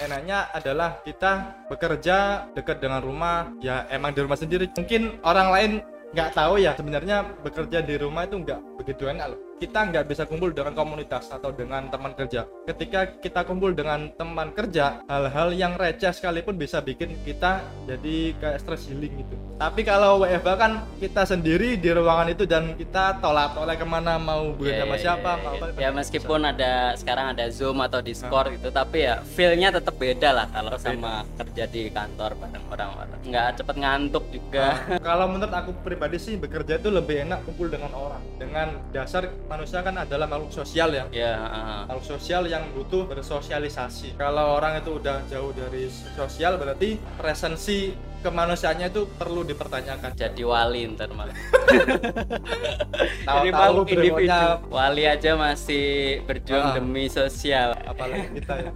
enaknya adalah kita bekerja dekat dengan rumah. Ya emang di rumah sendiri. Mungkin orang lain nggak tahu ya sebenarnya bekerja di rumah itu nggak begitu enak loh. Kita nggak bisa kumpul dengan komunitas atau dengan teman kerja. Ketika kita kumpul dengan teman kerja hal-hal yang receh sekalipun bisa bikin kita jadi kayak stress healing gitu tapi kalau WFH kan kita sendiri di ruangan itu dan kita tolak tolak ke mana mau bukan Ya, sama ya, siapa ya, mau ya. apa ya meskipun ada sekarang ada zoom atau discord gitu tapi ya feelnya tetap beda lah kalau Tetap sama kerja di kantor bareng orang-orang nggak cepet ngantuk juga. Nah, kalau menurut aku pribadi sih bekerja itu lebih enak kumpul dengan orang. Dengan dasar manusia kan adalah makhluk sosial ya. Ya heeh. makhluk sosial yang butuh bersosialisasi. Kalau orang itu udah jauh dari sosial berarti presensi kemanusiaannya itu perlu dipertanyakan. Jadi wali ntar malah tahu-tahu Minimal individu. Wali aja masih berjuang Ah. demi sosial. Apalagi kita ya